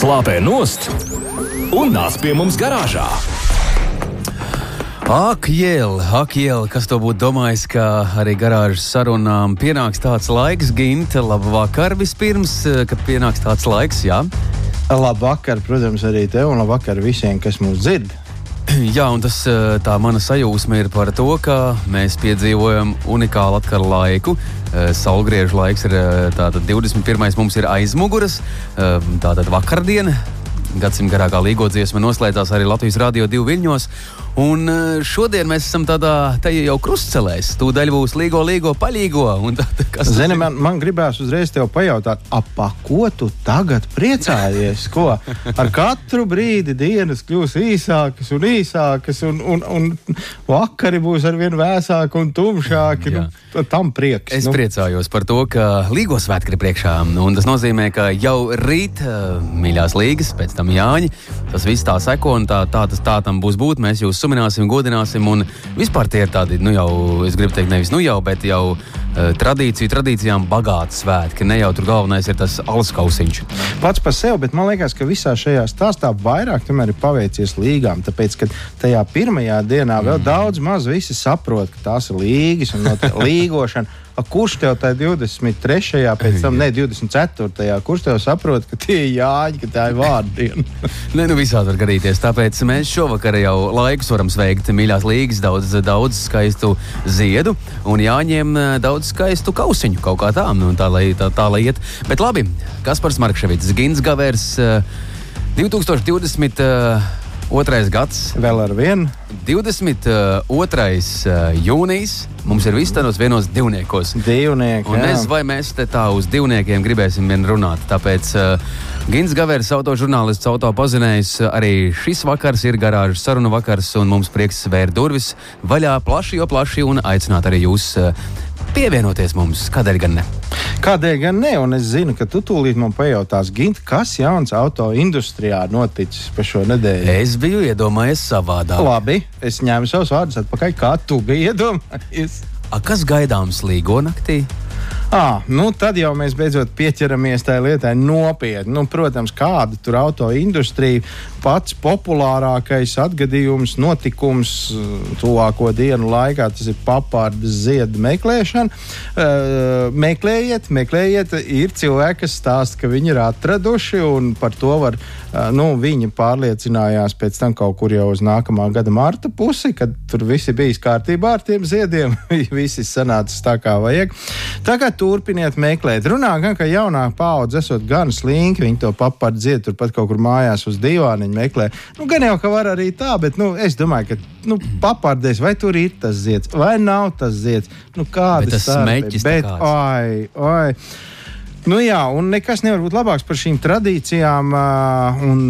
slāpē nost un nāc pie mums garāžā. Ak, jēl, ak, jēl, kas to būtu domājis, ka arī garāžas sarunām pienāks tāds laiks, Ginta, labu vakar vispirms, kad pienāks tāds laiks, jā? Labvakar, protams, arī tev un labvakar visiem, kas mūs dzird. Jā, un tas, tā mana sajūsma ir par to, ka mēs piedzīvojam unikālu atkal laiku. Saulgriežu laiks ir tātad 21. mums ir aizmuguras, tātad vakardiena. Gadsimta garākā līgo dziesma noslēdzās arī Latvijas Rādio 2 viļņos. Un eh, šodien mēs esam tādā jau krustcelēs. Tūdaļ būs līgo, līgo, paļīgo. Zini, man, man gribās uzreiz te pajautāt, ap ko tu tagad priecājies? Ko? Ar katru brīdi dienas kļūs īsākas un īsākas, un, un, un vakari būs ar vien vēsāki un tumšāki. Nu, tam prieks. Es nu. priecājos par to, ka Līgo svētki ir priekšā. Un tas nozīmē, ka jau rīt uh, mīļās līgas, pēc tam Jāņa, tas viss tā seko un tā, tā, tas, tā tam būs būt. Mēs jūs sumināsim, godināsim. Un vispār tie ir tādi, nu jau, es gribu teikt, nevis nu jau, bet jau tradīciju, tradīcijām bagāti svētki. Ne jau tur galvenais ir tas alus kausiņš. Pats par sevi, bet man liekas, ka visā šajā stāstā vairāk ir paveicies līgām. Tāpēc, ka tajā pirmajā dienā vēl mm. daudz maz visi saprot, ka tās ir līgas un no līgošana. A, kurš tev tajā 23. pēc tam, ne 24. kurš tev saprot, ka tie ir jāņa, ka tā ir vārdiena? Nē, nu visādi var gadīties. Tāpēc mēs šovakar jau laikus varam sveikt mīļās līgas, daudz, daudz skaistu ziedu un jāņem eh, daudz skaistu kausiņu kaut kā tā, nu, tā, lai, tā, tā lai iet. Bet labi, Kaspars Markševits, Gins Gavers 2020. Uh, Otrais gads. Vēl ar vienu. 22. Uh, jūnijas. Mums ir viss tādos vienos divniekos. Divnieki. Un es vai mēs te tā uz divniekiem gribēsim vien runāt. Tāpēc uh, Gins Gavērs, autožurnālists, autopazinējs, arī šis vakars ir garāžas sarunu vakars, un mums prieks svērt durvis vaļā plaši, jo plaši, un aicināt arī jūs uh, pievienoties mums. Kādēļ gan ne? Kādēļ gan ne? Un es zinu, ka tu tūlīt man pajautās, Gint, kas jauns auto industrijā noticis pa šo nedēļu? Es biju iedomājies savādāk. Labi, es ņēmu savus vārdus atpakaļ, kā tu biji iedomājies. A, kas gaidāms līgo naktī? À, nu tad jau mēs beidzot pieķeramies tai lietai nopietni. Nu, protams, kāda tur auto industrija pats populārākais atgadījums, notikums tuvāko dienu laikā, tas ir papārdas ziedu meklēšana. Uh, meklējiet, meklējiet, ir cilvēki, kas stāsta, ka viņi ir atraduši un par to var, uh, nu, viņi pārliecinājās pēc tam kaut kur jau uz nākamā gada marta pusi, kad tur viss bija kārtībā ar tiem ziediem, visi sanācis tā kā vajag. Tagad turpiniet meklēt. Runā gan, ka jaunā paudze esot gan slinki, viņi to papārdu dzied turpat kaut kur mājās uz divāniņa meklē. Nu, gan jau, ka var arī tā, bet nu, es domāju, ka nu, papārdēs, vai tur ir tas zieds, vai nav tas zieds. Nu, kādas tas smēķis? Bet, oi, oi. Nu jā, un nekas nevar būt labāks par šīm tradīcijām. Un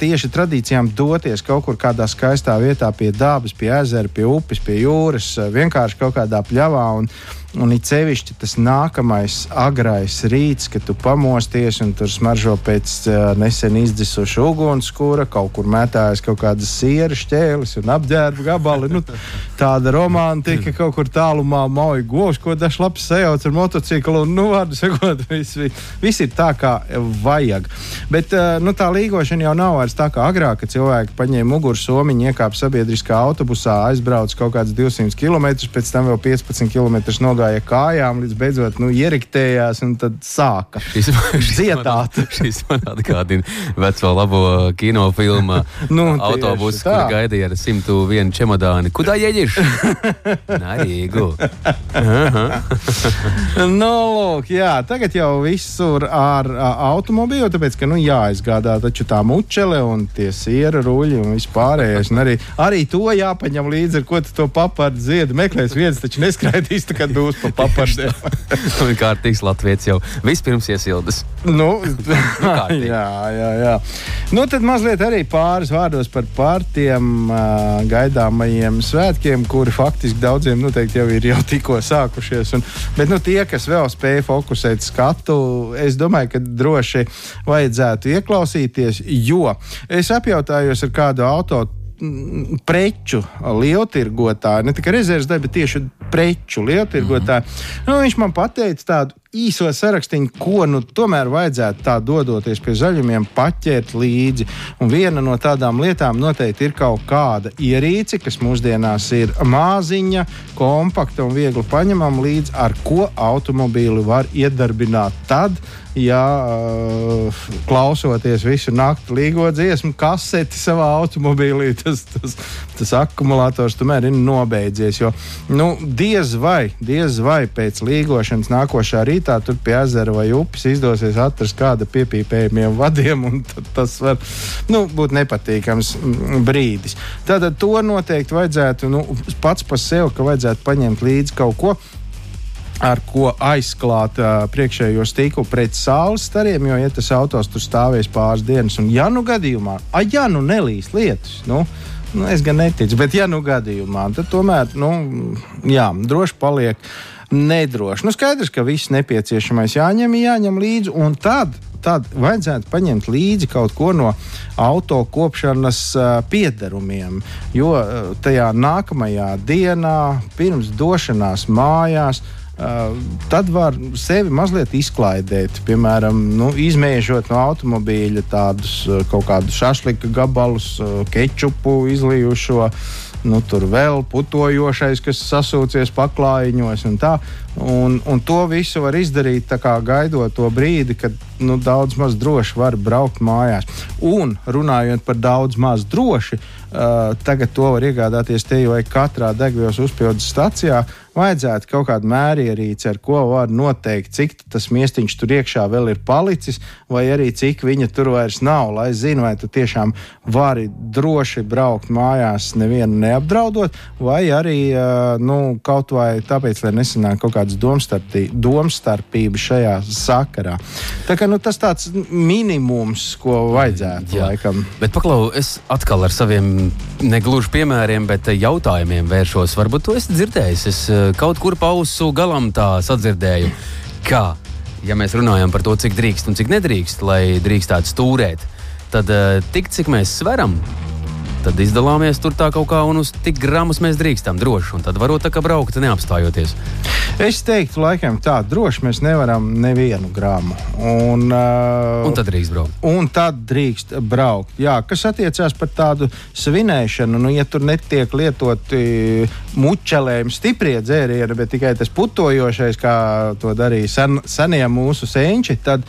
tieši tradīcijām doties kaut kur kādā skaistā vietā, pie dabas, pie ezera, pie upes, pie jūras, vienkārši kaut kādā pļavā. Un, Un it sevišķi tas nākamais agrais rīts, kad tu pamosties un tur smaržo pēc uh, nesen izdzisuša ugunskura, kaut kur mētājas kaut kādas sieras ķēles un apģērba gabali. Nu, tāda romantika kaut kur tālumā mauja govs, ko dažs labs sajauc ar motociklu. Un, nu, vārdu sakot, viss, viss ir tā, kā vajag. Bet uh, nu, tā līgošana jau nav vairs tā kā agrāk, kad cilvēki paņēma mugursomiņu, iekāpa sabiedriskā autobusā, aizbrauca kaut kādus 200 km, pēc tam vēl 15 km nogāja nogāja kājām, līdz beidzot nu, ieriktējās un tad sāka šis, šis dziedāt. Man, šis man atgādina veco labo kinofilmu nu, autobusu, kur gaidīja ar 101 čemodāni. Kudā ieģiš? Narīgu. nu, lūk, jā, tagad jau visur ar automobīlu, tāpēc, ka, nu, jāizgādā taču tā mučele un tie siera ruļi un vispārējais. Un arī, arī to jāpaņem līdzi, ar ko tu to papārdu ziedu meklēs. Viens taču neskraidīs, tā kā dūs kļūst par papardiem. Tā ir kārtīgs latviečs jau vispirms iesildas. Nu, nu, jā, jā, jā. Nu, tad mazliet arī pāris vārdos par pārtiem uh, gaidāmajiem svētkiem, kuri faktiski daudziem noteikti jau ir jau tikko sākušies. Un, bet nu, tie, kas vēl spēja fokusēt skatu, es domāju, ka droši vajadzētu ieklausīties, jo es apjautājos ar kādu automašīnu preču lieltirgotāju, ne tikai rezerves daļu, bet tieši preču lieltirgotāji. Mm -hmm. nu, viņš man pateica tādu īso sarakstu, ko nu, tomēr vajadzētu tā dodoties pie zaļumiem, paķert līdzi. Un viena no tādām lietām noteikti ir kaut kāda ierīce, kas mūsdienās ir māziņa, kompakta un viegli paņemama līdzi, ar ko automobīli var iedarbināt tad, ja uh, klausoties visu nakti līgo dziesmu, kaseti savā automobīlī, tas, tas, tas akumulators tomēr ir nobeidzies. Jo nu, diez vai, diez vai pēc līgošanas nākošā rītā tur pie ezera vai upes izdosies atrast kādu piepīpējumiem vadiem, un tas var nu, būt nepatīkams brīdis. Tātad to noteikti vajadzētu nu, pats par sevi, ka vajadzētu paņemt līdzi kaut ko ar ko aizklāt uh, priekšējo stiklu pret saules stariem, jo, ja tas autos tur stāvēs pāris dienas, un ja nu gadījumā, a, ja nu nelīs lietus, nu, nu, es gan neticu, bet ja nu gadījumā, tad tomēr, nu, jā, droši paliek nedroši. Nu, skaidrs, ka viss nepieciešamais jāņem, jāņem līdzi, un tad tad vajadzētu paņemt līdzi kaut ko no auto kopšanas uh, piederumiem. Jo uh, tajā nākamajā dienā, pirms došanās mājās, tad var sevi mazliet izklaidēt. Piemēram, nu, izmēžot no automobīļa tādus kaut kādus šašlika gabalus, kečupu izlījušo. Nu, tur vēl putojošais, kas sasūcies paklājiņos, tā. Un, un to visu var izdarīt kā, gaidot to brīdi, kad nu, daudz maz droši var braukt mājās. Un runājot par daudz maz droši, uh, tagad to var iegādāties te jau katrā degvielas uzpildes stacijā. Vajadzētu kaut kādu mērierīci, ar ko var noteikt, cik tas miestiņš tur iekšā vēl ir palicis, vai arī cik viņa tur vairs nav. Lai zinātu, vai tu tiešām vari droši braukt mājās, nevienu neapdraudot, vai arī uh, nu, kaut vai tāpēc, lai nesanāk kaut kā kādas domstarpības šajā sakarā. Tā kā, nu, tas tāds minimums, ko vajadzētu Jā. laikam. Bet paklau, es atkal ar saviem negluži piemēriem, bet jautājumiem vēršos. Varbūt to esi dzirdējis. Es eh, kaut kur pausu galam tā sadzirdēju. Kā? Ja mēs runājam par to, cik drīkst un cik nedrīkst, lai drīkstētu stūrēt, tad eh, tik cik mēs sveram, tad izdalāmies tur tā kaut kā, un uz tik gramus mēs drīkstam droši. Un tad varot tā kā braukt, neapstājoties. Es teiktu, laikam tā, droši mēs nevaram nevienu gramu. Un, uh, un tad drīkst braukt. Un tad drīkst braukt. Jā, kas attiecās par tādu svinēšanu, nu, ja tur netiek lietoti mučelējumi stiprie dzērieni, bet tikai tas putojošais, kā to darīja sen, senie mūsu senči, tad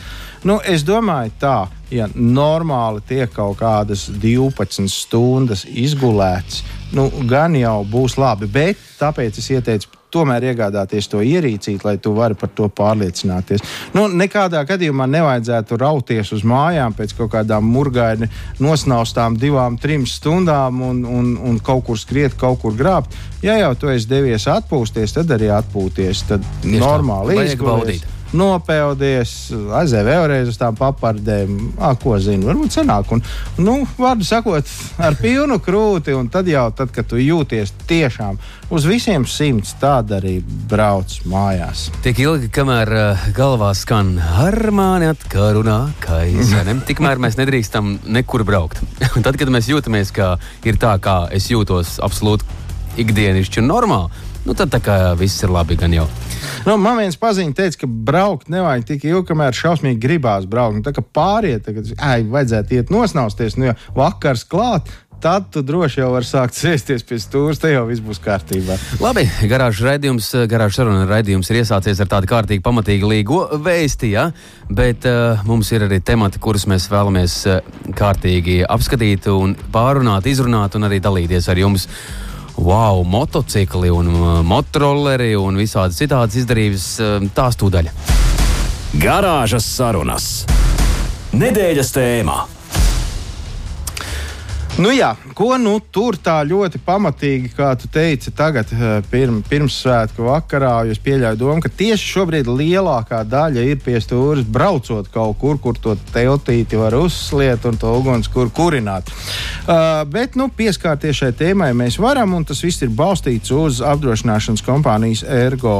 nu, es domāju tā ja normāli tiek kaut kādas 12 stundas izgulēts, nu, gan jau būs labi. Bet tāpēc es ieteicu tomēr iegādāties to ierīcīt, lai tu vari par to pārliecināties. Nu, nekādā gadījumā nevajadzētu rauties uz mājām pēc kaut kādām murgaini nosnaustām divām, trim stundām un, un, un kaut kur skriet, kaut kur grābt. Ja jau tu esi devies atpūsties, tad arī atpūties. Tad Tieši normāli izbaudīt nopeldies, aizēja vēlreiz uz tām papardēm, ah, ko zinu, varbūt senāk. Un, nu, vārdu sakot, ar pilnu krūti, un tad jau, tad, kad tu jūties tiešām uz visiem simts, tad arī brauc mājās. Tik ilgi, kamēr galvā skan ar mani atkarunā, kā izsmeļam, tikmēr mēs nedrīkstam nekur braukt. Tad, kad mēs jūtamies, ka ir tā, kā es jūtos absolūti ikdienišķi un normāli, nu tad viss ir labi. Nu, man viens paziņš teica, ka braukt nevajag tik ilgi, kamēr šausmīgi gribās braukt. Nu, tā kā pāriet, tagad, ai, vajadzētu iet nosnausties, nu, ja vakars klāt, tad tu droši jau vari sākt sēsties pie stūra. Te jau viss būs kārtībā. Labi, garāžas raidījums, garāžas saruna raidījums ir iesācies ar tādu kārtīgi pamatīgu līgo vēsti, ja? bet uh, mums ir arī temati, kurus mēs vēlamies uh, kārtīgi apskatīt un pārunāt, izrunāt un arī dalīties ar jums wow, motocikli un uh, motorolleri un visādi citādas izdarības uh, tā stūdaļa. Garāžas sarunas. Nedēļas tēmā. Nu jā, ko nu tur tā ļoti pamatīgi, kā tu teici, tagad eh, pirm, pirms svētku vakarā, es pieļauju domu, ka tieši šobrīd lielākā daļa ir pie stūres braucot kaut kur, kur to teltīti var uzsliet un to uguns kur kurināt. Uh, bet nu, pieskārties šai tēmai mēs varam, un tas viss ir balstīts uz apdrošināšanas kompānijas Ergo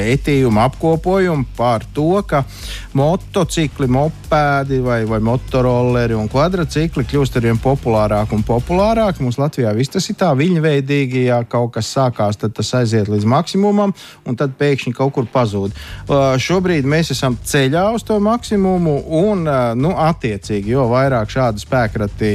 pētījumu, apkopojumu par to, ka motocikli, mopēdi vai, vai motorolleri un kvadrcikli kļūst arvien populārāk un populārāk. Mums Latvijā viss tas ir tā viļņveidīgi, ja kaut kas sākās, tad tas aiziet līdz maksimumam un tad pēkšņi kaut kur pazūd. Uh, šobrīd mēs esam ceļā uz to maksimumu un, uh, nu, attiecīgi, jo vairāk šādu spēkrati,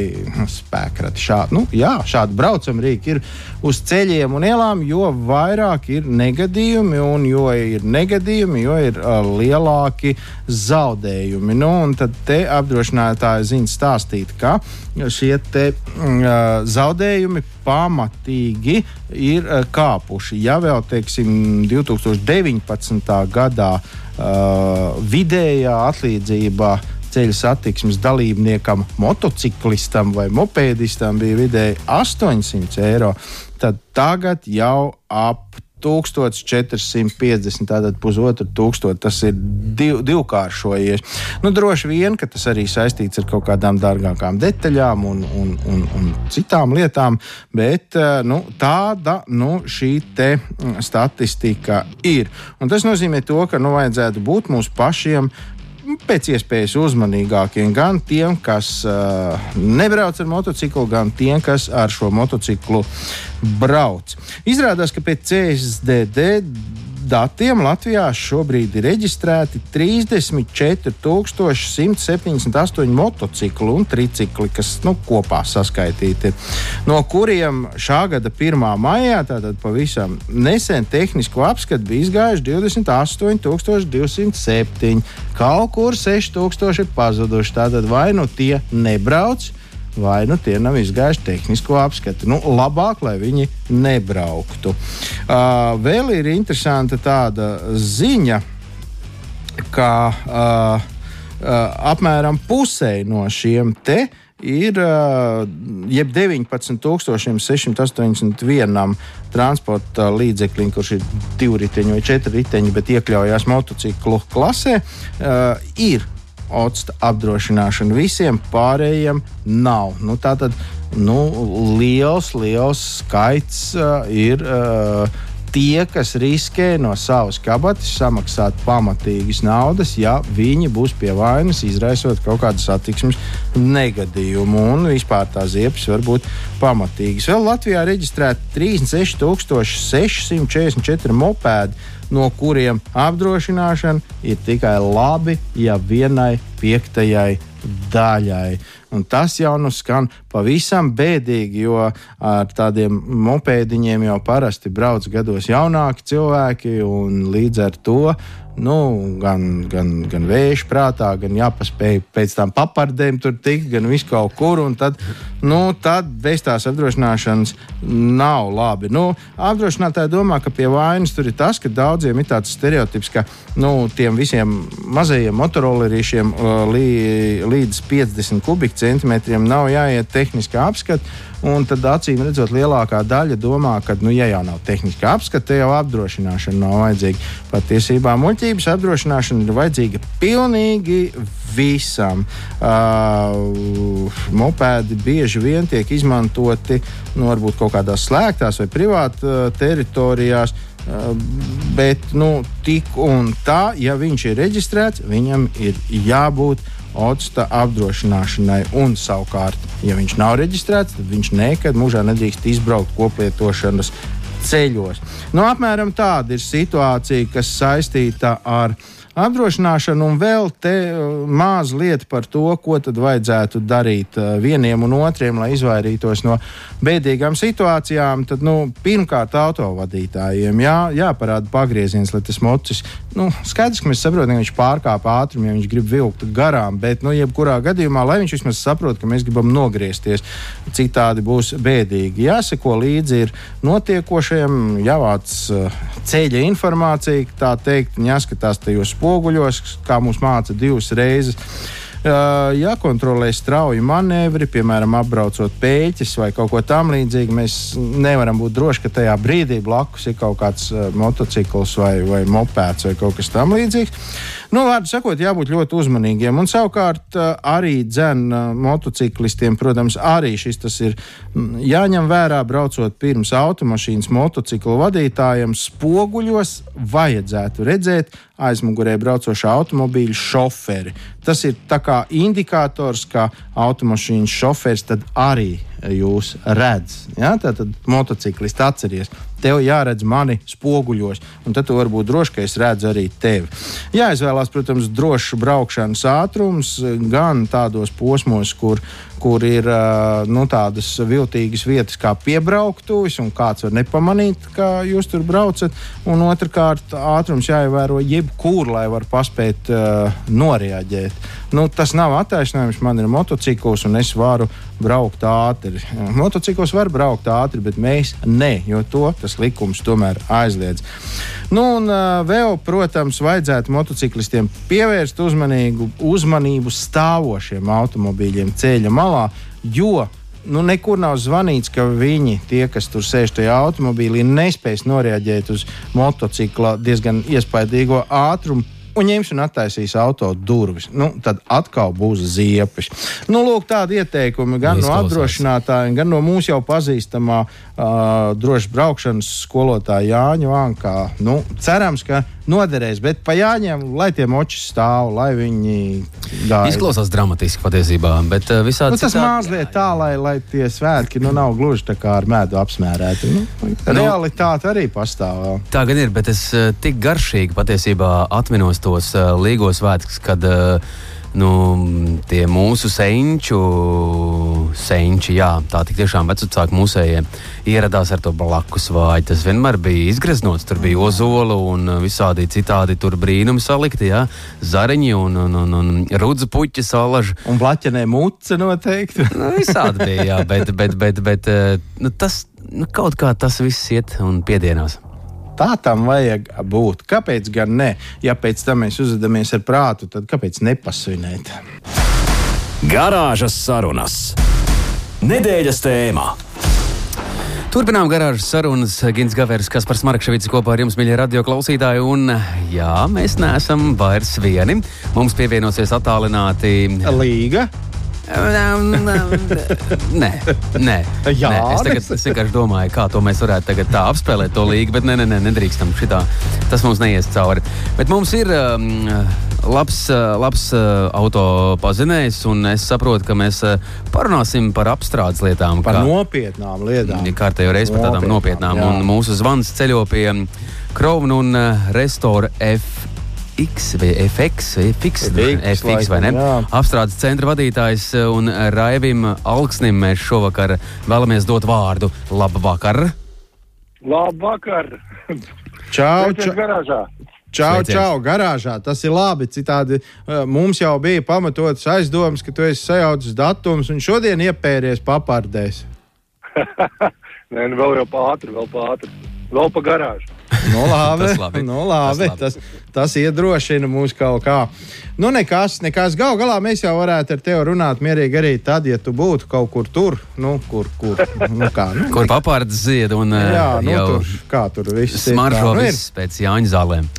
spēkrati šādi, nu, jā, šādi braucamrīki ir uz ceļiem un ielām, jo vairāk ir negadījumi un jo ir negadījumi, jo ir uh, lielāki zaudējumi. Nu, tad te apdrošinātāji zina stāstīt, ka šie te, uh, zaudējumi pamatīgi ir uh, kāpuši. Ja vēl, teiksim, 2019. gadā uh, vidējā atlīdzība ceļu satiksmes dalībniekam, motociklistam vai mopēdistam bija vidēji 800 eiro, tad tagad jau ap 1450, tātad pusotru tūkstošu. Tas ir div, divkāršojies. Nu, droši vien, ka tas arī saistīts ar kaut kādām dārgākām detaļām un, un, un, un citām lietām, bet eh, nu, tāda nu, šī mm, statistika ir. Un tas nozīmē to, ka nu, vajadzētu būt mums pašiem pēc iespējas uzmanīgākiem gan tiem, kas uh, nebrauc ar motociklu, gan tiem, kas ar šo motociklu brauc. Izrādās, ka pēc CSDD datiem Latvijā šobrīd ir reģistrēti 34,178 motocikli un tricikli, kas nu, kopā saskaitīti. No kuriem šā gada 1. maijā, tātad pavisam nesen, tehnisko apskatu bija izgājuši 28,207. Kaut kur 6,000 ir pazuduši. Tātad vai nu tie nebrauc? Vai nu tie nav izgājuši tehnisko apskati. Nu, labāk, lai viņi nebrauktu. Uh, vēl ir interesanta tāda ziņa, ka uh, uh, apmēram pusē no šiem te ir uh, jeb 19,681 transporta līdzekļiem, kurš ir divi riteņi vai četri riteņi, bet iekļaujās motociklu klasē, uh, ir octa apdrošināšana. Visiem pārējiem nav. Nu, tā tad nu, liels, liels skaits uh, ir. Uh, tie, kas riskē no savas kabatas samaksāt pamatīgas naudas, ja viņi būs pie vainas, izraisot kaut kādu satiksmes negadījumu. Un vispār tās ziepes var būt pamatīgas. Vēl Latvijā reģistrēta 36,644 mopēdi no kuriem apdrošināšana ir tikai labi, ja vienai piektajai daļai. Tas jau nu skan pavisam bēdīgi, jo ar tādiem mopēdiņiem jau parasti brauc gados jaunāki cilvēki, un līdz ar to nu, gan, gan, gan vējš prātā, gan jāpaspēj pēc tam papardēm tur tikt, gan visu kaut kur. Tad, nu, tad bez tās apdrošināšanas nav labi. Nu, apdrošinātāji domā, ka pie vainas tur ir tas, ka daudziem ir tāds stereotips, ka nu, tiem visiem mazajiem motorollerīšiem lī, līdz 50 kubikcentimetriem nav jāiet tehniskā apskata. Un tad, acīm redzot, lielākā daļa domā, ka, nu, ja jau nav tehniskā apskata, jau apdrošināšana nav vajadzīga. Patiesībā muļķības apdrošināšana ir vajadzīga pilnīgi visam. Uh, mopēdi bieži vien tiek izmantoti nu, varbūt kaut kādās slēgtās vai privātās uh, teritorijās. Uh, bet nu, tik un tā, ja viņš ir reģistrēts, viņam ir jābūt odsta apdrošināšanai. Un savukārt, ja viņš nav reģistrēts, tad viņš nekad mūžā nedrīkst izbraukt koplietošanas ceļos. Nu, apmēram tāda ir situācija, kas saistīta ar apdrošināšanu, un vēl te uh, maza lieta par to, ko tad vajadzētu darīt uh, vieniem un otriem, lai izvairītos no bēdīgām situācijām. Tad, nu, pirmkārt, autovadītājiem jā, jāparāda pagrieziens, lai tas mocis, nu, skaidrs, ka mēs saprotam, ka viņš pārkāpj ātrumu, ja viņš grib vilkt garām, bet, nu, jebkurā gadījumā, lai viņš vismaz saprot, ka mēs gribam nogriezties, citādi būs bēdīgi. Jāseko līdzi ir notiekošajam, jāvāc uh, ceļa informācija, tā teikt, jāskatās tajos spoguļos, kā mums māca divas reizes. Uh, jākontrolē strauji manevri, piemēram, apbraucot pēķis vai kaut ko tamlīdzīgu. Mēs nevaram būt droši, ka tajā brīdī blakus ir kaut kāds uh, motocikls vai, vai mopēds vai kaut kas tamlīdzīgs. Nu, vārdu sakot, jābūt ļoti uzmanīgiem. Un savukārt uh, arī dzēn uh, motociklistiem, protams, arī šis ir mm, jāņem vērā, braucot pirms automašīnas motociklu vadītājiem, spoguļos vajadzētu redzēt aizmugurē braucošā automobīļa šoferi. Tas ir kā indikators, ka automašīnas šoferis arī jūs redz. Ja? Tad motociklists atceries, tev jāredz mani spoguļos, un tad tu vari būt drošs, ka es redzu arī tevi. Jāizvēlās, protams, drošs braukšanas ātrums gan tādos posmos, kur kur ir nu, tādas viltīgas vietas, kā piebrauktuvis, un kāds var nepamanīt, ka jūs tur braucat. Un otrkārt, ātrums jāievēro jebkur, lai var paspēt uh, noreaģēt. Nu, tas nav attaisnojums. Man ir motocikls, un es varu braukt ātri. Motocikls var braukt ātri, bet mēs ne, jo to tas likums tomēr aizliedz. Nu, un uh, vēl, protams, vajadzētu motociklistiem pievērst uzmanīgu, uzmanību stāvošiem automobīļiem ceļa malā, jo nu, nekur nav zvanīts, ka viņi, tie, kas tur sēž tajā automobīlī, nespēs noreaģēt uz motocikla diezgan iespaidīgo ātrumu un ņems un attaisīs auto durvis. Nu, tad atkal būs ziepes. Nu, lūk, tādi ieteikumi gan Izklausās. no apdrošinātājiem, gan no mūsu jau pazīstamā uh, drošas braukšanas skolotāja Jāņa Vankā. Nu, cerams, ka noderēs, bet pa Jāņiem, lai tie moči stāv, lai viņi gaida. Izklausās dramatiski patiesībā, bet uh, visādi. Nu, tas citādi... mazliet tā, lai, lai tie svētki nu, nav gluži tā kā ar medu apsmērēti. Nu, nu, realitāte arī pastāv. Tā gan ir, bet es uh, tik garšīgi patiesībā atminos tos uh, līgos svētkus, kad uh, nu, tie mūsu senču, senči, jā, tā tiešām vecāki mūsējie ieradās ar to blakus vāju. Tas vienmēr bija izgreznots, tur bija ozola un visādi citādi tur brīnumi salikti, jā, zariņi un, un, un, un rudzu puķi salaži. Un blaķenē muce noteikti. nu, visādi bija, jā, bet, bet, bet, bet eh, nu, tas nu, kaut kā tas viss iet un piedienās. Tā tam vajag būt. Kāpēc gan ne? Ja pēc tam mēs uzvedamies ar prātu, tad kāpēc nepasvinēt? Garāžas sarunas. Nedēļas tēmā. Turpinām garāžas sarunas. Gins Gavers, kas par Smarkševici kopā ar jums, mīļie radio klausītāji. Un jā, mēs neesam vairs vieni. Mums pievienosies attālināti Līga. Nē, nē. Jā, nē. Es, tagad, es vienkārši domāju, kā to mēs varētu tā apspēlēt, to līgu, bet nē, nē, nē nedrīkstam šitā. Tas mums neies cauri. Bet mums ir um, labs, labs uh, auto pazinējs, un es saprotu, ka mēs uh, parunāsim par apstrādes lietām. Par kā, nopietnām lietām. Ja kārtējo reizi par tādām nopietnām. nopietnām un mūsu zvans ceļo pie Krovna un uh, Restora F. X vai FX vai FX, FX, FX vai ne? Jā. Apstrādes centra vadītājs un Raivim Alksnim mēs šovakar vēlamies dot vārdu. Labvakar! Labvakar! Čau, čau! Garāžā. Čau, Sveiciens. čau, garāžā. Tas ir labi. Citādi mums jau bija pamatots aizdoms, ka tu esi sajaucis datums un šodien iepēries papārdēs. Nē, nu vēl jau pātri, vēl pātri. Vēl pa garāžu. Nu, labi, tas, labi. Nu, labi. Tas, labi. tas, tas iedrošina mūs kaut kā. Nu, nekas, nekas. Galu galā mēs jau varētu ar tevi runāt mierīgi arī tad, ja tu būtu kaut kur tur, nu, kur, kur, nu, kā, nu, kur papārds zied un jā, nu, jau tur, kā tur viss smaržo nu, viss pēc Jāņa zālēm.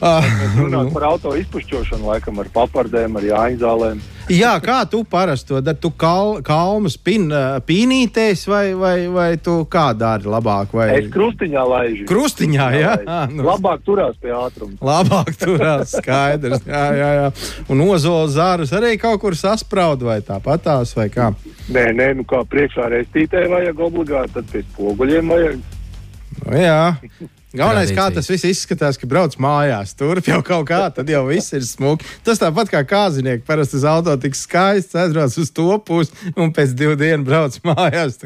Ah, runāt par auto izpušķošanu, laikam ar papardēm, ar Jāņa zālēm. Jā, kā tu parasti to dari? Tu kal, kalmas pin, pīnīties vai, vai, vai tu kā dari labāk? Vai... Es krustiņā laižu. Krustiņā, jā. jā nu. Labāk turās pie ātruma. Labāk turās, skaidrs. jā, jā, jā. Un ozola zārus arī kaut kur saspraud vai tāpatās vai kā? Nē, nē, nu kā priekšā reistītē vajag obligāti, tad pēc poguļiem vajag. Nu, jā. Galvenais, kā tas viss izskatās, ka brauc mājās. Tur jau kaut kā, tad jau viss ir smuki. Tas tāpat kā kāzinieki. Parasti uz auto tik skaists, aizbrauc uz to pusi un pēc divu dienu brauc mājās.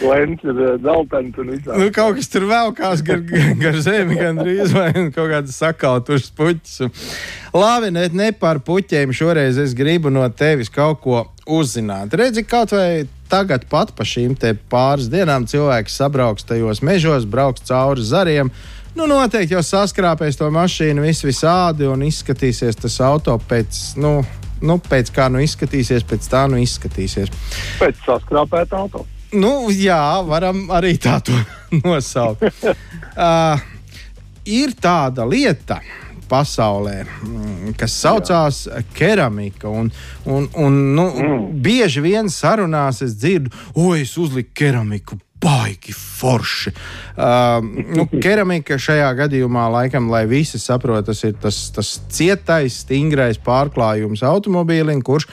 Lēns ir zeltains un viss. Nu, kaut kas tur vēl kās gar, gar zemi, gan drīz vai kaut kādas sakautušas puķis. Labi, ne, ne par puķiem šoreiz es gribu no tevis kaut ko uzzināt. Redzi, kaut vai tagad pat pa šīm pāris dienām cilvēks sabrauks tajos mežos, brauks cauri zariem. Nu, noteikti jau saskrāpēs to mašīnu vis visādi un izskatīsies tas auto pēc, nu, nu, pēc kā nu izskatīsies, pēc tā nu izskatīsies. Pēc saskrāpēta auto. Nu, jā, varam arī tā to nosaukt. uh, ir tāda lieta, pasaulē, mm, kas saucās keramika. Un, un, un, nu, mm. Bieži vien sarunās es dzirdu, oi, es uzliku keramiku baigi forši. Uh, nu, keramika šajā gadījumā, laikam, lai visi saprotu, tas ir tas, tas cietais, stingrais pārklājums automobīlim, kurš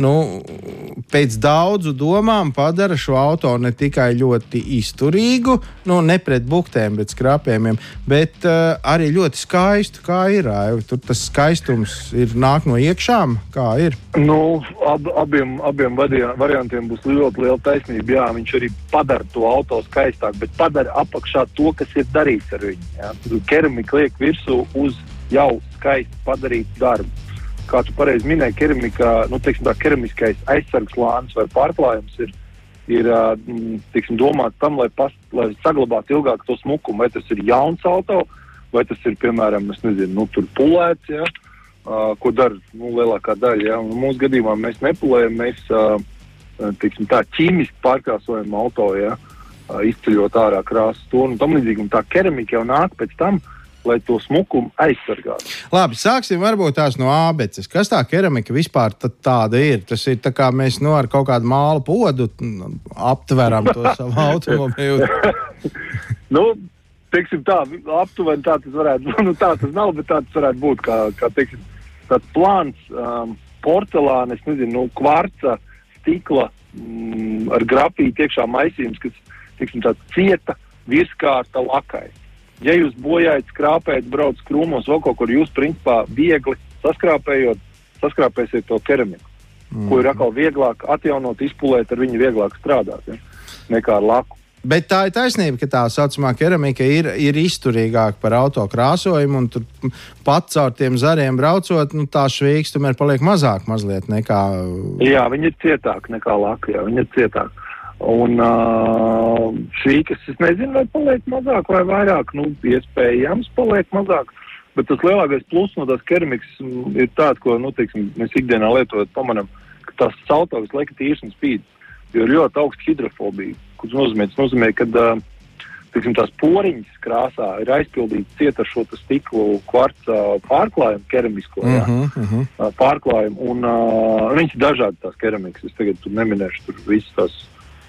nu, pēc daudzu domām padara šo auto ne tikai ļoti izturīgu, nu, ne pret buktēm, bet skrāpējumiem, bet uh, arī ļoti skaistu. Kā ir? Tur tas skaistums ir nāk no iekšām, kā ir. Nu, ab, abiem abiem variantiem būs ļoti liela taisnība. Jā, viņš arī padara to auto skaistāk, bet padara apakšā to, kas ir darīts ar viņu. Keramika liek virsū uz jau skaisti padarītu darbu kā tu pareizi minēji, keramikā, nu, teiksim, tā keramiskais aizsargs lānis vai pārklājums ir, ir teiksim, domāts tam, lai, pas, lai saglabātu ilgāk to smukumu. Vai tas ir jauns auto, vai tas ir, piemēram, nezinu, nu, pulēts, ja, uh, ko dara nu, lielākā daļa. Ja. Un mūsu gadījumā mēs nepulējam, mēs uh, teiksim, tā ķīmiski pārkrāsojam auto, ja, uh, izceļot ārā krāsas tonu un tam līdzīgi. Un tā keramika jau nāk pēc tam. Uh, lai to smukumu aizsargātu. Labi, sāksim varbūt tās no abeces. Kas tā keramika vispār tāda ir? Tas ir tā kā mēs nu, ar kaut kādu mālu podu aptveram to savu automobīlu. nu, teiksim tā, aptuveni tā tas varētu būt. Nu, tā tas nav, bet tā tas varētu būt kā, kā teiksim, tāds plāns um, porcelāna, es nezinu, nu, kvarca, stikla mm, ar grafītu iekšā maisījums, kas, teiksim, tāds cieta virskārta lakai. Ja jūs bojājat, skrāpējat, braucat krūmos, vēl kaut kur, jūs principā viegli saskrāpējot, saskrāpēsiet to keramiku, mm. ko ir atkal vieglāk atjaunot, izpulēt, ar viņu vieglāk strādāt ja? nekā ar laku. Bet tā ir taisnība, ka tā saucamā keramika ir, ir izturīgāka par auto krāsojumu, un tur pat caur tiem zariem braucot, nu, tā švīks tomēr paliek mazāk mazliet nekā. Jā, viņi ir cietāki nekā laka, jā, viņi ir cietāki. Un uh, šī, kas es nezinu, vai paliek mazāk vai vairāk, nu, iespējams, paliek mazāk. Bet tas lielākais pluss no tās keramikas ir tāds, ko nu, teiksim, mēs ikdienā lietojot, pamanām, ka tās auto visu laiku tīrs un spīd. Jo ir ļoti augsta hidrofobija, kas nozīmē, tas nozīmē ka uh, teiksim, tās poriņas krāsā ir aizpildītas ciet ar šo stiklu kvarca pārklājumu, keramisko jā, uh -huh, uh -huh. pārklājumu. Un, uh, viņas ir dažādas tās keramikas. Es tagad neminēšu tur visas tās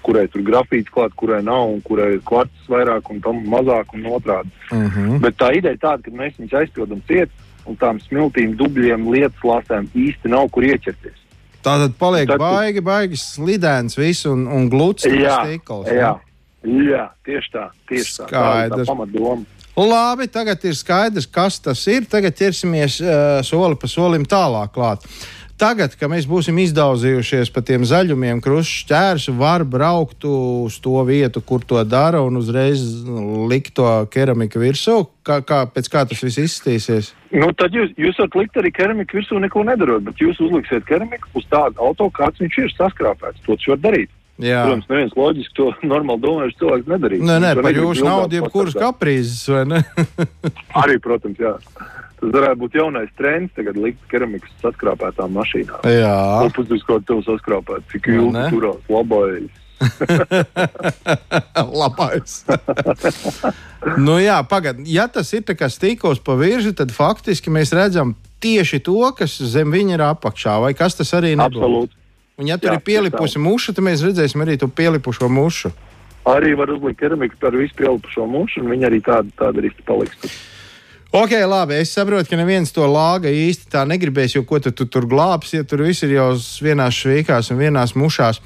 kurai tur grafīts klāt, kurai nav, un kurai ir kvarts vairāk un tam mazāk un otrādi. Mhm. -huh. Bet tā ideja tāda, ka mēs viņus aizpildam ciet, un tām smiltīm, dubļiem, lietas lāstēm īsti nav kur ieķerties. Tā tad paliek tad, baigi, baigi slidens viss un, un gluds stikls. Jā, jā, tieši tā, tieši tā. Skaidrs. Tā tā pamatdoma. Labi, tagad ir skaidrs, kas tas ir. Tagad ķersimies uh, soli pa solim tālāk klāt. Tagad, kad mēs būsim izdauzījušies pa tiem zaļumiem, krusts ķērs, var braukt uz to vietu, kur to dara, un uzreiz likt to keramiku virsū. Kā, kā, pēc kā tas viss izskatīsies? Nu, tad jūs, jūs varat likt arī keramiku virsū, neko nedarot, bet jūs uzliksiet keramiku uz tādu auto, kāds viņš ir saskrāpēts. To jūs varat darīt. Jā. Protams, neviens loģiski to normāli domājuši cilvēks nedarīs. Nē, nē, par jūsu naudu jebkuras kaprīzes, vai ne? arī, protams, jā. Tas varētu būt jaunais trends, tagad likt keramikas saskrāpētām mašīnām. Jā. Kopus kā tev saskrāpēt, cik ilgi turās labais. Labais. nu, jā, pagaidi. Ja tas ir stīkos pa virzi, tad faktiski mēs redzam tieši to, kas zem viņa ir apakšā. Vai kas tas arī nebūs? Absolūti. Un, ja tur jā, ir pielipusi muša, tad mēs redzēsim arī to pielipušo mušu. Arī var uzlikt keramiku par visu pielipušo mušu, un viņa arī tāda, tāda arī paliks. Ok, labi. Es saprotu, ka neviens to lāga īsti tā negribēs, jo ko tu, tu tur glābsi, ja tur viss ir jau vienās švīkās un vienās mušās.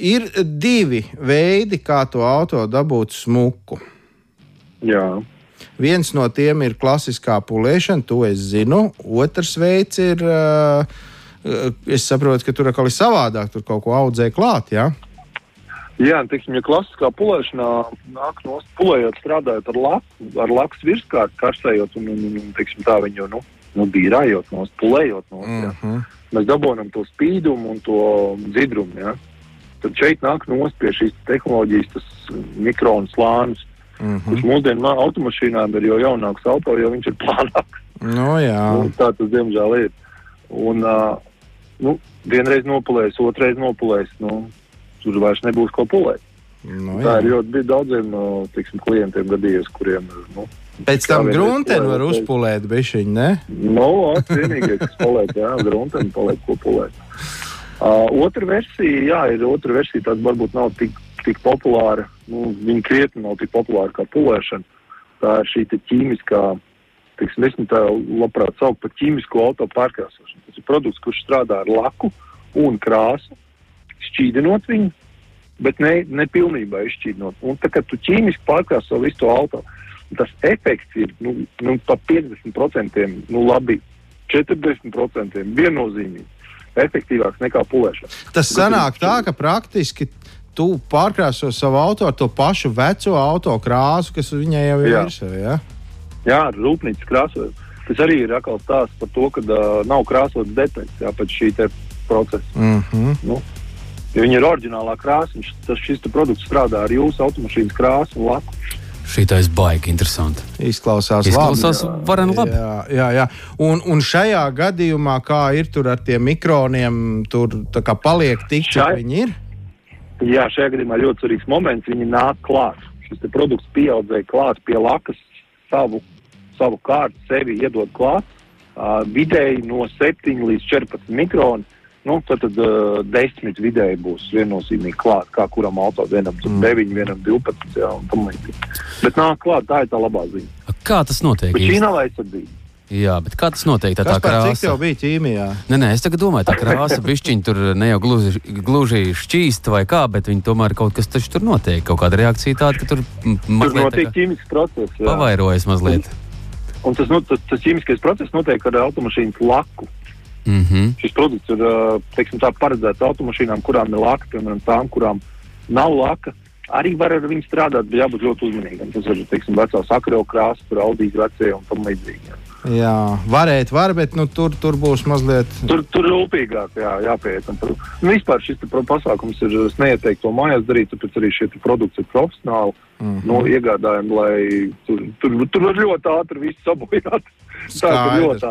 Ir divi veidi, kā to auto dabūt smuku. Jā. Viens no tiem ir klasiskā pulēšana, to es zinu. Otrs veids ir, uh, es saprotu, ka tur atkal ir savādāk, tur kaut ko audzē klāt. Ja? Jā, teiksim, ja klasiskā pulēšanā nāk no pulējot, strādājot ar laku, ar lakas virskārtu, karsējot un, un, un teiksim, tā viņu nu, nu, bīrājot no pulējot no mm -hmm. mēs dabūjam to spīdumu un to dzidrumu. Ja? Tad šeit nāk no pie šīs tehnoloģijas, tas mikronu slānis, mm -hmm. kurš mūsdienu automašīnām ir jau jaunāks auto, jo viņš ir plānāks. No, jā. nu, tā tas diemžēl ir. Un, uh, nu, vienreiz nopulējis, otrreiz nopulējis. Nu, tur vairs nebūs ko pulēt. Nu, jā. tā ir ļoti daudziem no tiksim, klientiem gadījies, kuriem nu, Pēc tam grunteni var uzpulēt bišķiņu, ne? Nu, vienīgais, kas paliek, jā, grunteni paliek, ko pulēt. Uh, otra versija, jā, ir otra versija, tāda varbūt nav tik, tik populāra, nu, viņa krietni nav tik populāra kā pulēšana. Tā ir šī te ķīmiskā, teiksim, es tā labprāt saukt par ķīmisko auto pārkrāsošanu. Tas ir produkts, kurš strādā ar laku un krāsu, šķīdinot viņu, bet ne, ne pilnībā izšķīdinot. Un tā kā tu ķīmiski pārkrāso visu to auto, tas efekts ir nu, nu, pa 50%, nu labi, 40% viennozīmīgi efektīvāks nekā pulēšana. Tas sanāk tā, ka praktiski tu pārkrāso savu auto ar to pašu veco auto krāsu, kas viņai jau ir Jā. virsū. Ja? Jā, ar rūpnīcas krāsojumu. Tas arī ir atkal stāsts par to, ka uh, nav krāsotas detaļas jā, pēc šī te procesa. Mm -hmm. Nu, ja viņa ir oriģinālā krāsa, tas šis te produkts strādā ar jūsu automašīnas krāsu un laku. Šī tā ir baigi interesanti. Izklausās, Izklausās labi. varen labi. Jā, jā, jā. Un, un šajā gadījumā, kā ir tur ar tiem mikroniem, tur tā kā paliek tik, cik viņi ir. Jā, šajā gadījumā ļoti svarīgs moments. Viņi nāk klāt. Šis te produkts pieaudzēja klāt pie lakas, savu, savu kārtu sevi iedod klāt. Uh, vidēji no 7 līdz 14 mikroni. Nu, tad tad uh, 10 vidēji būs viennozīmīgi klāt, kā kuram auto vienam mm. 9, vienam 12. Jā, un tam līdzīgi. Bet nāk klāt, tā ir tā labā ziņa. Kā tas notiek? Bet šī nav aizsardzība. Jā, bet kā tas notiek? Tā, tā pats, cik krāsa. tev bija ķīmijā? Nē, nē, es domāju, tā krāsa bišķiņa tur ne jau gluži, gluži šķīsta vai kā, bet viņi tomēr kaut kas tur notiek. Kaut kāda reakcija tāda, ka tur m- Tur mazliet notiek ķīmisks process. jā. pavairojas mazliet. Un tas, nu, tas, tas ķīmiskais process notiek ar automašīnas laku. Mm -hmm. Šis produkts ir teiksim, tā, paredzēts automašīnām, kurām ir laka, piemēram, tām, kurām nav laka. Arī var ar viņu strādāt, bet jābūt ļoti uzmanīgam. Tas ir teiksim, vecās akreļu krāsas, tur audīs vecie un tam līdzīgi. Jā. Varēt, var, bet nu, tur, tur būs mazliet. Tur, tur rūpīgāk jā, jāpieiet. Un Nu, vispār šis pasākums ir es neieteiktu to mājās darīt, tāpēc arī šie produkti ir profesionāli Mm mm -hmm. no, iegādājumi, lai tur, tur, tur var ļoti ātri viss sabojāt. Skaidrs.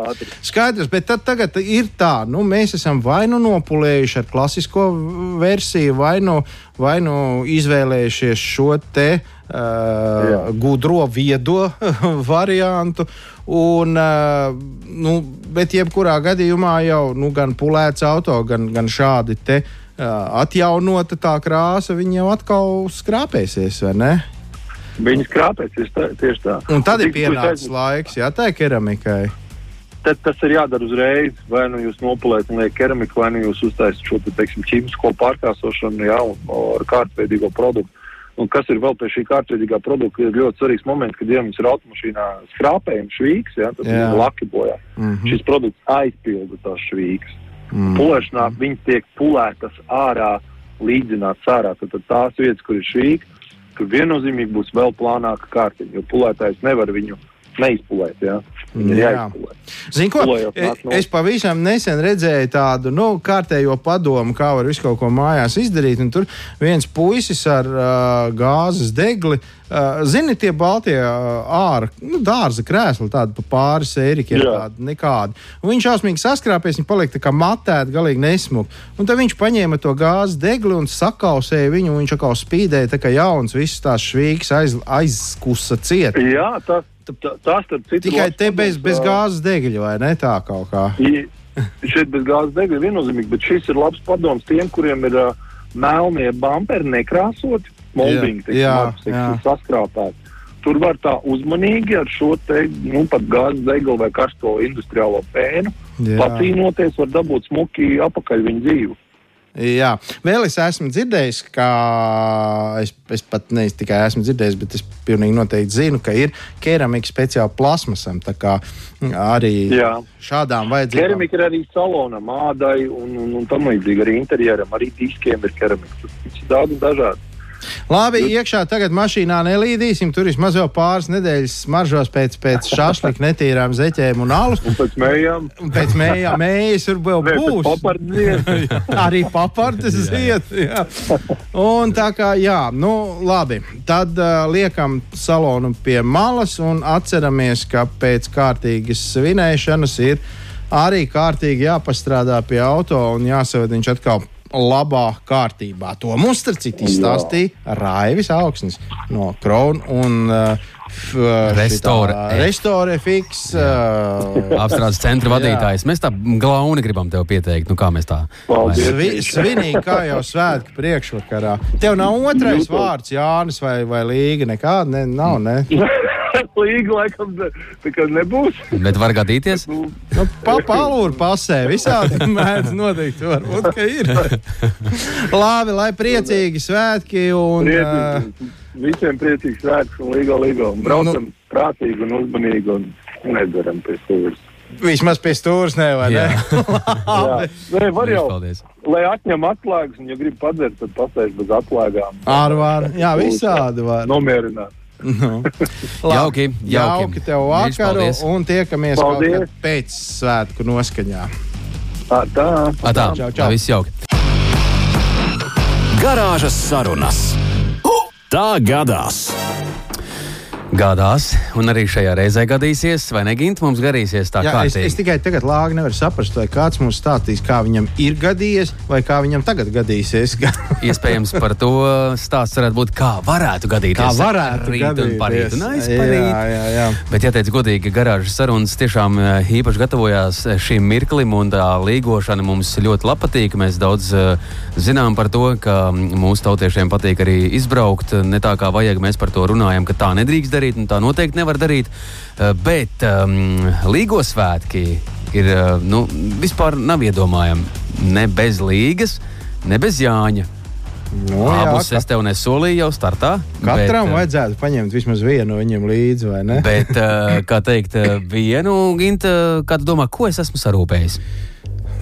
Skaidrs, bet tad tagad ir tā, nu, mēs esam vai nu nopulējuši ar klasisko versiju, vai nu, vai nu izvēlējušies šo te uh, Jā. gudro, viedo variantu. Un, nu, bet jebkurā gadījumā jau nu, gan pulēts auto, gan, gan šādi te, atjaunota tā krāsa, viņi jau atkal skrāpēsies, vai ne? Viņas krāpēs tieši tā. Tieši tā. Un tad ir Tik- pienācis laiks, jā, tā ir keramikai. Tad tas ir jādara uzreiz. Vai nu jūs nopulējat un liekat keramiku, vai nu jūs uztaisat šo te, teiksim, ķīmisko pārkārsošanu jā, un, ar kārtveidīgo produktu. Un kas ir vēl pie šī kārtveidīgā produkta, ir ļoti svarīgs moments, kad ja jums ir automašīnā skrāpējums, švīks, jā, tad ir laki bojā. Mm -hmm. Šis produkts aizpilda tās švīkas. mm. Pulēšanā viņas tiek pulētas ārā, līdzināts ārā. Tad, tad tās vietas, kur ir švīka, tur viennozīmīgi būs vēl plānāka kārtiņa, jo pulētājs nevar viņu neizpulēt. Jā. Viņa jāizpulē. Zini, ko? E- no- Es pavisam nesen redzēju tādu nu, kārtējo padomu, kā var visu kaut ko mājās izdarīt. Tur viens puisis ar uh, gāzes degli. Uh, zini, tie baltie uh, ārā, nu, dārza krēsli, tādi pa pāris eirikiem, Jā. tādi nekādi. Un viņš šausmīgi saskrāpēs, viņi paliek tā kā matēti, galīgi nesmuki. Un tad viņš paņēma to gāzes degli un sakausēja viņu, un viņš atkal spīdēja, tā kā jauns, visas tās švīgas aiz, aizkusa ciet. Jā, tas, tas starp citu. Tikai te bez, bez gāzes degļa, vai ne tā kaut kā? Šeit bez gāzes degļa viennozīmīgi, bet šis ir labs padoms tiem, kuriem ir uh, melnie bumperi nekrāsoti, teiksim, jā, jā. saskrāpēti. Tur var tā uzmanīgi ar šo te, nu, pat gāzes deglu vai karsto industriālo pēnu pacīnoties, var dabūt smuki apakaļ viņa dzīvi. Jā, vēl es esmu dzirdējis, ka es, es pat ne tikai esmu dzirdējis, bet es pilnīgi noteikti zinu, ka ir keramika speciāli plasmasam. Tā kā arī Jā. šādām vajadzībām. Keramika ir arī salonam, ādai un, un, un tam līdzīgi arī interjeram, arī diskiem ir keramika. Tas ir daudz un dažādi. Labi, iekšā tagad mašīnā nelīdīsim. Tur vismaz vēl pāris nedēļas smaržos pēc, pēc šašlika netīrām zeķēm un alus. Un pēc mējām. Un pēc mējām mējas tur vēl būs. papardzies. Arī papardes ziet. Jā. Un tā kā, jā, nu, labi. Tad uh, liekam salonu pie malas un atceramies, ka pēc kārtīgas svinēšanas ir arī kārtīgi jāpastrādā pie auto un jāsaved viņš atkal labā kārtībā. To mums, starp citu, izstāstīja Raivis Augsnis no Krona un uh, Restore. Restore Fiks. Uh, Apstrādes centra vadītājs. Mēs tā glauni gribam tev pieteikt. Nu, kā mēs tā? Svi, svinīgi, kā jau svētku priekšvakarā. Tev nav otrais vārds, Jānis vai, vai Līga. Nekāda ne, nav. Ne? Līga laikam nekad nebūs. Bet var gadīties. Nu, Nu, Papalūri pasē, visādi mēdz notikt. Varbūt, ka ir. Labi, lai priecīgi svētki un. Priecīgs, visiem priecīgs svētks un līgo līgo. Un braucam Nu. prātīgi un uzmanīgi un nedzeram pie stūres. Vismaz pie stūres nevar. Jā. Ne? Jā, Nē, var jau, Paldies. lai atņem atslēgas, un ja grib padzert, tad pasēž bez atslēgām. Ar var. Jā, visādi var. Nomierināt. Nu. Jauki, jauki. jauki tev vakaru un tiekamies Paldies. pēc svētku noskaņā. Tā, tā. A, tā, Čau, čau. tā viss jauki. Garāžas sarunas. Tā gadās! Gādās, un arī šajā reizē gadīsies, vai ne, Gint, mums gadīsies tā Jā, es, es tikai tagad lāgi nevaru saprast, vai kāds mums stāstīs, kā viņam ir gadījies, vai kā viņam tagad gadīsies. Iespējams, par to stāsts varētu būt, kā varētu gadīties. Kā varētu rīt un parīt un gadīties. aizparīt. Jā, jā, jā. Bet, ja teicu godīgi, garāžas sarunas tiešām eh, īpaši gatavojās šim mirklim, un tā līgošana mums ļoti patīk. Mēs daudz eh, zinām par to, ka mūsu tautiešiem patīk arī izbraukt. Ne tā kā vajag, mēs par to runājam, ka tā nedrīkst darīt, un tā noteikti nevar darīt. Eh, Bet um, līgo svētki ir eh, nu, vispār nav iedomājami. Ne bez līgas, ne bez Jāņa. Nu, jā, Abus ka- es tev nesolīju jau startā. Katram bet, eh, vajadzētu paņemt vismaz vienu viņam līdzi, vai ne? Bet, kā teikt, vienu gintu, kā tu domā, ko es esmu sarūpējis?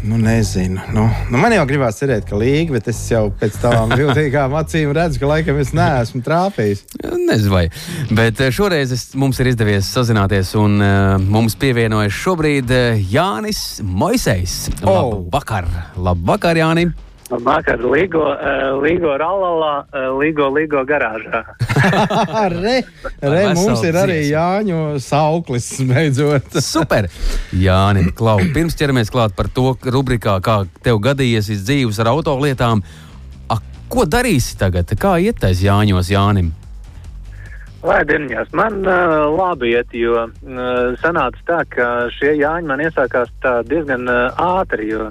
Nu, nezinu. Nu, nu, man jau gribās cerēt, ka līga, bet es jau pēc tām viltīgām acīm redzu, ka laikam es neesmu trāpījis. Nezinu, vai. Bet eh, šoreiz es, mums ir izdevies sazināties, un uh, mums pievienojas šobrīd eh, Jānis Moisejs. Oh. Labvakar! Labvakar, Jāni! Vakar Līgo, uh, Līgo Ralalā, uh, Līgo, Līgo garāžā. re, re, mums ir arī. Jāņu sauklis, beidzot. Super! Jāni, Klau, pirms ķeramies klāt par to rubrikā, kā tev gadījies iz dzīves ar autolietām. A, ko darīsi tagad? Kā ietais Jāņos Jānim? Lai dieniņās, man uh, labi iet, jo uh, sanāca tā, ka šie jāņi man iesākās tā diezgan uh, ātri, jo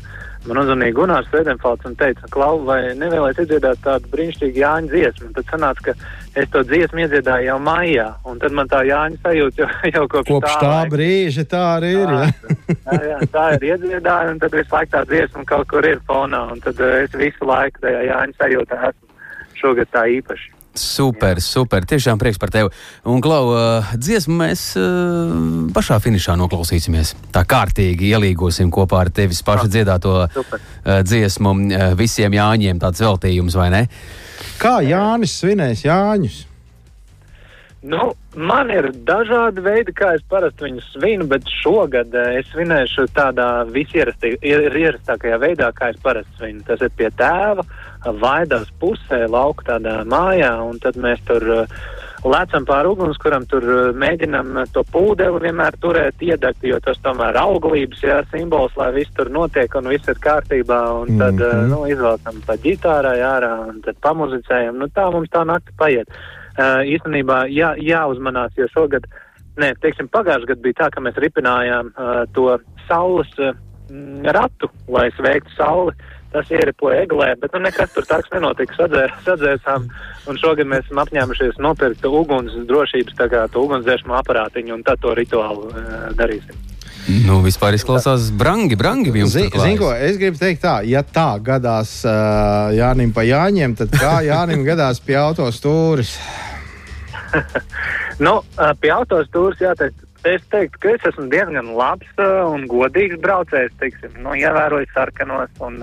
man uzvanīja Gunārs Vedenfalds un teica, Klau, vai nevēlēt iedziedāt tādu brīnišķīgu jāņu dziesmu. Un Tad sanāca, ka es to dziesmu iedziedāju jau maijā, un tad man tā jāņa sajūta jau, jau kopš, Kopš tā laika. brīža tā arī ir. Jā, jā, tā ir iedziedāja, un tad visu laiku tā dziesma kaut kur ir fonā, un tad uh, es visu laiku tajā jāņa sajūtā esmu šogad tā īpaši. Super, super. Tiešām prieks par tevi. Un, Klau, uh, dziesmu mēs uh, pašā finišā noklausīsimies. Tā kārtīgi ielīgosim kopā ar tevis pašu dziedāto Super. uh, dziesmu uh, visiem Jāņiem. Tāds veltījums, vai ne? Kā Jānis svinēs Jāņus? Nu, man ir dažādi veidi, kā es parasti viņus svinu, bet šogad eh, es svinēšu tādā visierastākajā veidā, kā es parasti svinu. Tas ir pie tēva, vaidās pusē, lauka tādā mājā, un tad mēs tur eh, lecam pāri ugunskuram, tur eh, mēģinam to pūdeli vienmēr turēt iedegt, jo tas tomēr auglības jā, simbols, lai viss tur notiek un viss ir kārtībā, un tad, mm -hmm. nu, izvelkam pa ģitārai ārā, un tad pamuzicējam. Nu, tā mums tā nakti paiet. Uh, īstenībā jā, jāuzmanās, jo šogad, nē, teiksim, pagājušajā gadā bija tā, ka mēs ripinājām uh, to saules uh, ratu, lai sveiktu sauli. Tas ieripoja eglē, bet nu, nekas tur tāds nenotika. Sadzē, sadzēsām, un šogad mēs esam apņēmušies nopirkt uguns drošības tā kā to ugunsdzēsmu aparātiņu, un tad to rituālu uh, darīsim. Nu, vispār izklausās brangi, brangi. Zini, tur zin, ko, es gribu teikt, tā, ja tā gadās uh, Jānim pa Jāņiem, tad kā Jānim gadās pie autostūris? Nu, ā, pie autostūras jāteic, es teiktu, ka es esmu diezgan labs ā, un godīgs braucējs, teiksim, nu, ievēroju sarkanos un,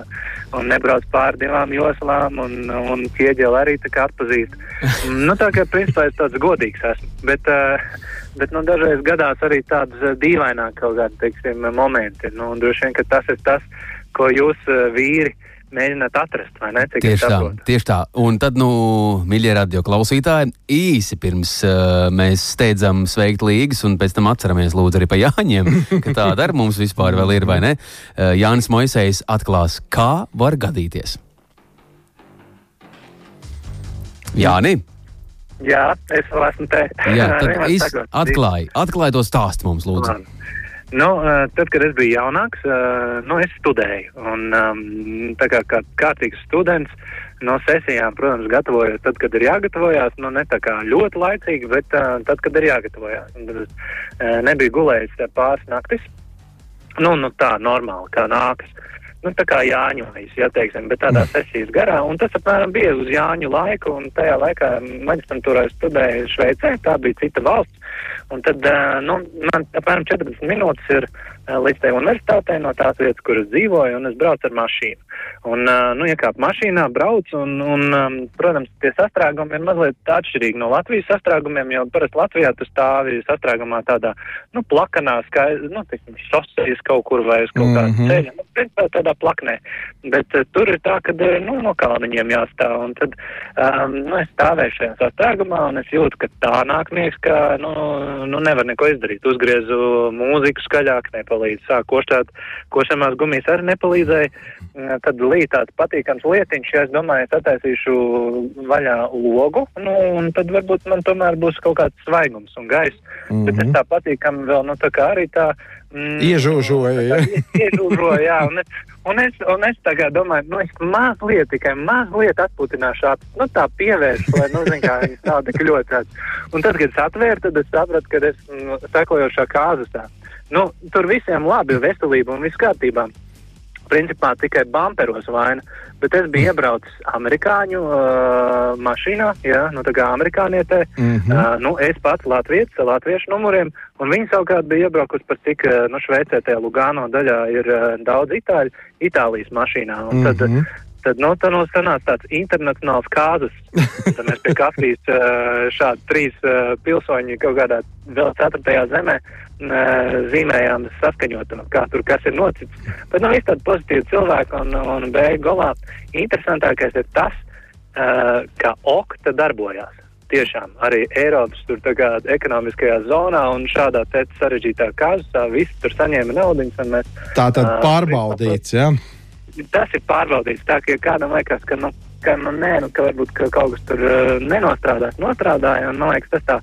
un nebrauc pāri divām joslām un, un ķieģeli arī tā kā atpazīst. nu, tā kā principā es tāds godīgs esmu, bet, ā, bet nu, dažreiz gadās arī tādas ā, dīvaināk kaut kādi, teiksim, momenti. Nu, droši vien, ka tas ir tas, ko jūs vīri mēģināt atrast, vai ne? Cik tieši tā, tieši tā. Un tad, nu, mīļie radio klausītāji, īsi pirms uh, mēs steidzam sveikt līgas, un pēc tam atceramies, lūdzu, arī par Jāņiem, ka tāda ar mums vispār vēl ir, vai ne? Uh, Jānis Moisejs atklās, kā var gadīties. Jāni! Jā, es vēl esmu te. Jā, tad es atklāju, atklāju to stāstu mums, lūdzu. Man. Nu, eh, tad, kad es biju jaunāks, eh, nu, es studēju. Un, um, tā kā, kā kārtīgs students no sesijām, protams, gatavojos tad, kad ir jāgatavojas. Nu, ne tā kā ļoti laicīgi, bet uh, tad, kad ir jāgatavojas. Un Tad es uh, nebiju gulējis eh, pāris naktis. Nu, nu tā normāli, kā nākas. Nu, tā kā Jāņojas, ja teiksim, bet tādā sesijas garā. Un tas apmēram bija uz Jāņu laiku, un tajā laikā maģistrantūrā studēju Šveicē, tā bija cita valsts. Un tad, nu, man apmēram 14 minūtes ir līdz tai universitātei no tās vietas, kur es dzīvoju, un es braucu ar mašīnu. Un, nu, iekāpu mašīnā, braucu, un, un protams, tie sastrēgumi ir mazliet atšķirīgi no Latvijas sastrēgumiem, jo parasti Latvijā tu stāvi sastrēgumā tādā, nu, plakanā, skaidrs, nu, teiksim, sosejas kaut kur vai uz kaut kāda Mhm. ceļa, nu, principā tādā plaknē. Bet uh, tur ir tā, ka, nu, no kalniņiem jāstāv, un tad, um, nu, es stāvēju šajā sastrēgumā, un es jūtu, ka tā nāk miegs, ka, nu, nu nevar neko izdarīt. Uzgriezu mūziku skaļāk, nepalīdz, sāk koštāt, košamās gumijas arī nepalīdzēja. Tad līdz tāds patīkams lietiņš, ja es domāju, es attaisīšu vaļā logu, nu, un tad varbūt man tomēr būs kaut kāds svaigums un gaiss. Mm -hmm. Bet es tā patīkami vēl, nu, tā kā arī tā. Mm, Iežūžoju, ja? tā ie- Iežūžoju, jā. Un es, un es, un es tagad domāju, nu, es mazliet, tikai mazliet atputināšu, ap, nu, tā pievēršu, lai, nu, zin kā, es tā tik ļoti tāds. Un tad, kad es atvēru, tad es sapratu, ka es mm, sekojošā kāzasā. Nu, tur visiem labi, veselība un viss kārtībā principā tikai bumperos vaina. Bet es biju iebraucis amerikāņu uh, mašīnā, jā, nu tā kā amerikānietē. Mm Mhm. -hmm. uh, nu, es pats latviešu, ar latviešu numuriem, un viņi savukārt bija iebraukusi par cik, uh, nu, Šveicē tajā Lugano daļā ir uh, daudz itāļu, Itālijas mašīnā. Un Mhm. tad, uh, Tad nu, tā nu sanāca tāds internacionāls kāzas. Tad mēs pie kafijas šādi trīs pilsoņi kaut kādā vēl ceturtajā zemē zīmējām saskaņot, kā tur kas ir noticis. Bet nu, viss tādi pozitīvi cilvēki un, un beigu galā interesantākais ir tas, kā okta darbojās. Tiešām arī Eiropas tur tā kā ekonomiskajā zonā un šādā te sarežģītā kāzā visi tur saņēma naudiņas un mēs Tā tad pārbaudīts, ja? Tas ir pārbaudīts. Tā ka ja kādam liekas, ka, nu, ka, nu, nē, nu, ka varbūt ka kaut kas tur uh, nenostrādās, nostrādāja. Un, man liekas, tas tā,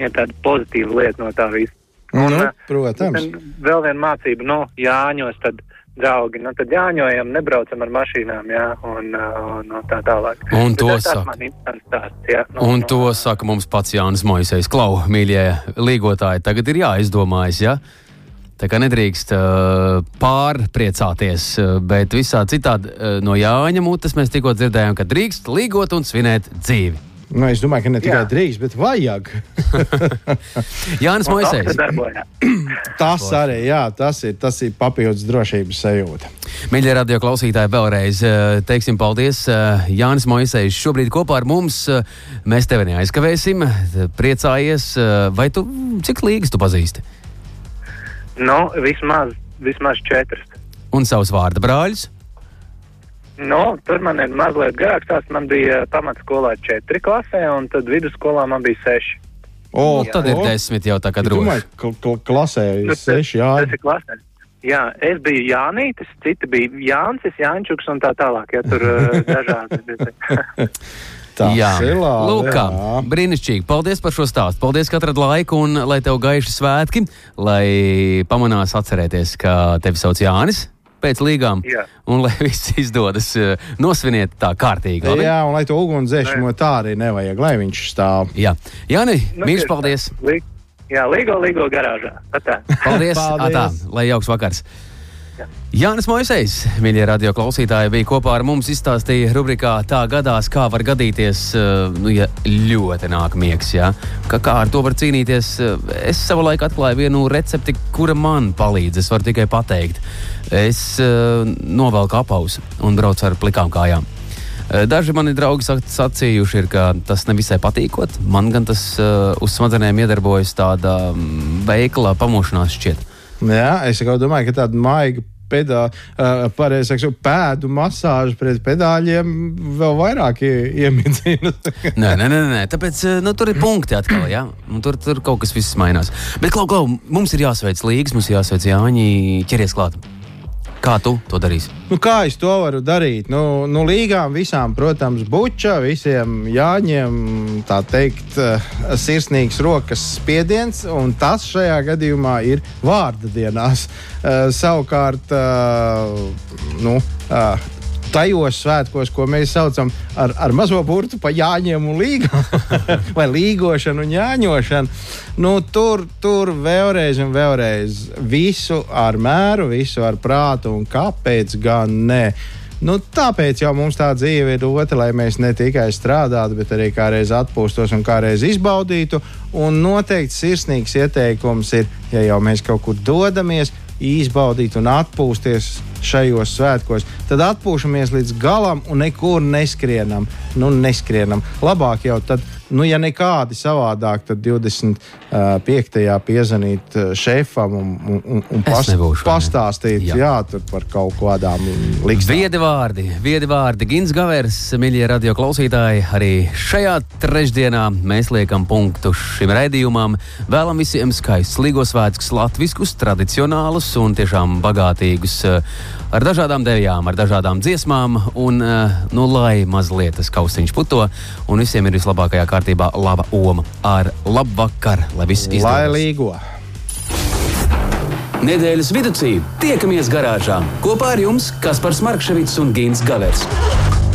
ir tāda pozitīva lieta no tā visa. Nu, ā, protams. un vēl viena mācība, nu, Jāņos, tad draugi, nu, tad jāņojam, nebraucam ar mašīnām, jā, un, uh, un, un tā tālāk. Un to tas, saka. stāsts, jā. Nu, Un nu, to saka mums pats Jānis Moisejs. Klau, mīļie līgotāji, tagad ir jāizdomājas, ja? Tā kā nedrīkst uh, pārpriecāties, uh, bet visā citādi uh, no Jāņa mutes mēs tikko dzirdējām, ka drīkst līgot un svinēt dzīvi. Nu, es domāju, ka ne tikai Jā. drīkst, bet vajag. Jānis Moisejs. Tas arī, jā, tas ir, tas ir papildus drošības sajūta. Mīļie radio klausītāji, vēlreiz teiksim paldies. Jānis Moisejs šobrīd kopā ar mums. Mēs tevi neaizkavēsim. Priecājies. Vai tu cik līgas tu pazīsti? Nu, vismaz, vismaz četras. Un savus vārdu brāļus? Nu, tur man ir mazliet garāks. Tas man bija pamatskolā četri klasē, un tad vidusskolā man bija seši. O, Nu, tad ir desmit jau tā kā kl klasē ir Tas- seši jā. Tas ir klasē. Jā, es biju Jānis, citi bija Jānis, Jāņķuks un tā tālāk. Ja, tur uh, dažādi. Tas Jā. Lūk, kā, brīnišķīgi. Paldies par šo stāstu. Paldies, ka atradāt laiku un lai tev gaiši svētki, lai pamanās atcerēties, ka tevi sauc Jānis pēc līgām. Jā. Un lai viss izdodas eh, nosviniet tā kārtīgi. labi? Jā, un lai to ugunsdzēsmo tā arī nevajag, lai viņš stāv. Jā, Jāni, Nu, mīļš, tā. paldies! Lī- Jā, līgo, līgo garāžā. Atā. Paldies! Paldies. Atā, lai jauks vakars! Jānis Moisejs, mīļie radio klausītāji, bija kopā ar mums. Izstāstīja rubrikā Tā gadās, kā var gadīties, eh, nu, ja ļoti nāk miegs. Ja? Kā, kā ar to var cīnīties? Eh, Es savulaik atklāju vienu recepti, kura man palīdz. Es varu tikai pateikt. Es uh, novelku apausu un braucu ar plikām kājām. Eh, Daži mani draugi sac- sacījuši, ir, ka tas nevisai patīkot. Man gan tas uh, uz smadzenēm iedarbojas tāda mm, veikla pamošanās šķiet. Jā, es domāju, ka tāda maiga pedāļu, uh, pareizi sakot, pēdu masāža pret pedāļiem vēl vairāk ie- iemidzina. Nē, nē, nē, nē. tāpēc eh, nu, tur ir punkti atkal. Ja? Un tur, tur kaut kas viss mainās. Bet, klau, klau, mums ir jāsveic līgas, mums ir jāsveic Jāņi. Ķeries klāt. Kā tu to darīsi? Nu, kā es to varu darīt? Nu, nu, līgām visām, protams, buča, visiem jāņem tā teikt, uh, sirsnīgs rokas spiediens, un tas šajā gadījumā ir vārda dienās. Uh, savukārt, uh, nu, tajos svētkos, ko mēs saucam ar, ar mazo burtu pa jāņem un līgām, vai līgošanu un jāņošanu. Nu, tur, tur vēlreiz un vēlreiz visu ar mēru, visu ar prātu un kāpēc gan ne. Nu, tāpēc jau mums tā dzīve ir dota, lai mēs ne tikai strādātu, bet arī kādreiz atpūstos un kādreiz izbaudītu. Un noteikti sirsnīgs ieteikums ir, ja jau mēs kaut kur dodamies, izbaudīt un atpūsties šajos svētkos, tad atpūšamies līdz galam un nekur neskrienam. Nu, neskrienam. Labāk jau tad nu, ja nekādi savādāk, tad 25. piezvanīt šefam un, un, un pas, nebūšu, pastāstīt jā. Jā, par kaut kādām lietām. Viedi vārdi, viedi vārdi. Gins Gavers, mīļie radio klausītāji, arī šajā trešdienā mēs liekam punktu šim raidījumam. Vēlam visiem skaistus Līgos svētkus, latviskus, tradicionālus un tiešām bagātīgus ar dažādām dēļām, ar dažādām dziesmām, un nu, lai mazliet tas kausiņš puto, un visiem ir vislabākajā kārtībā kārtībā laba oma ar labu vakaru, lai viss izdodas. Lai līgo! Nedēļas vidū tiekamies garāžā kopā ar jums Kaspars Markevits un Gins Gavers.